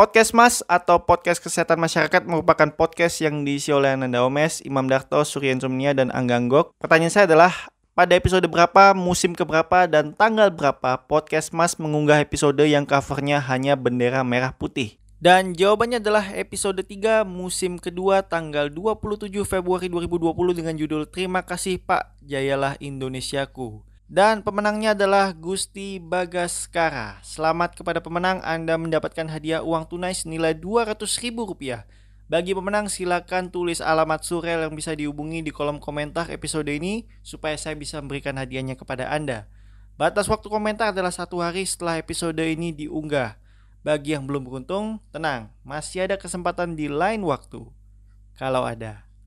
Podcast Mas atau Podcast Kesehatan Masyarakat merupakan podcast yang diisi oleh Ananda Omes, Imam Darto, Surya Insomnia, dan Angganggok. Pertanyaan saya adalah, pada episode berapa, musim keberapa, dan tanggal berapa Podcast Mas mengunggah episode yang covernya hanya bendera merah putih? Dan jawabannya adalah episode 3 musim kedua tanggal 27 Februari 2020 dengan judul Terima kasih Pak, Jayalah Indonesiaku. Dan pemenangnya adalah Gusti Bagaskara. Selamat kepada pemenang, Anda mendapatkan hadiah uang tunai senilai Rp200.000. Bagi pemenang silakan tulis alamat surel yang bisa dihubungi di kolom komentar episode ini supaya saya bisa memberikan hadiahnya kepada Anda. Batas waktu komentar adalah satu hari setelah episode ini diunggah. Bagi yang belum beruntung, tenang, masih ada kesempatan di lain waktu. Kalau ada.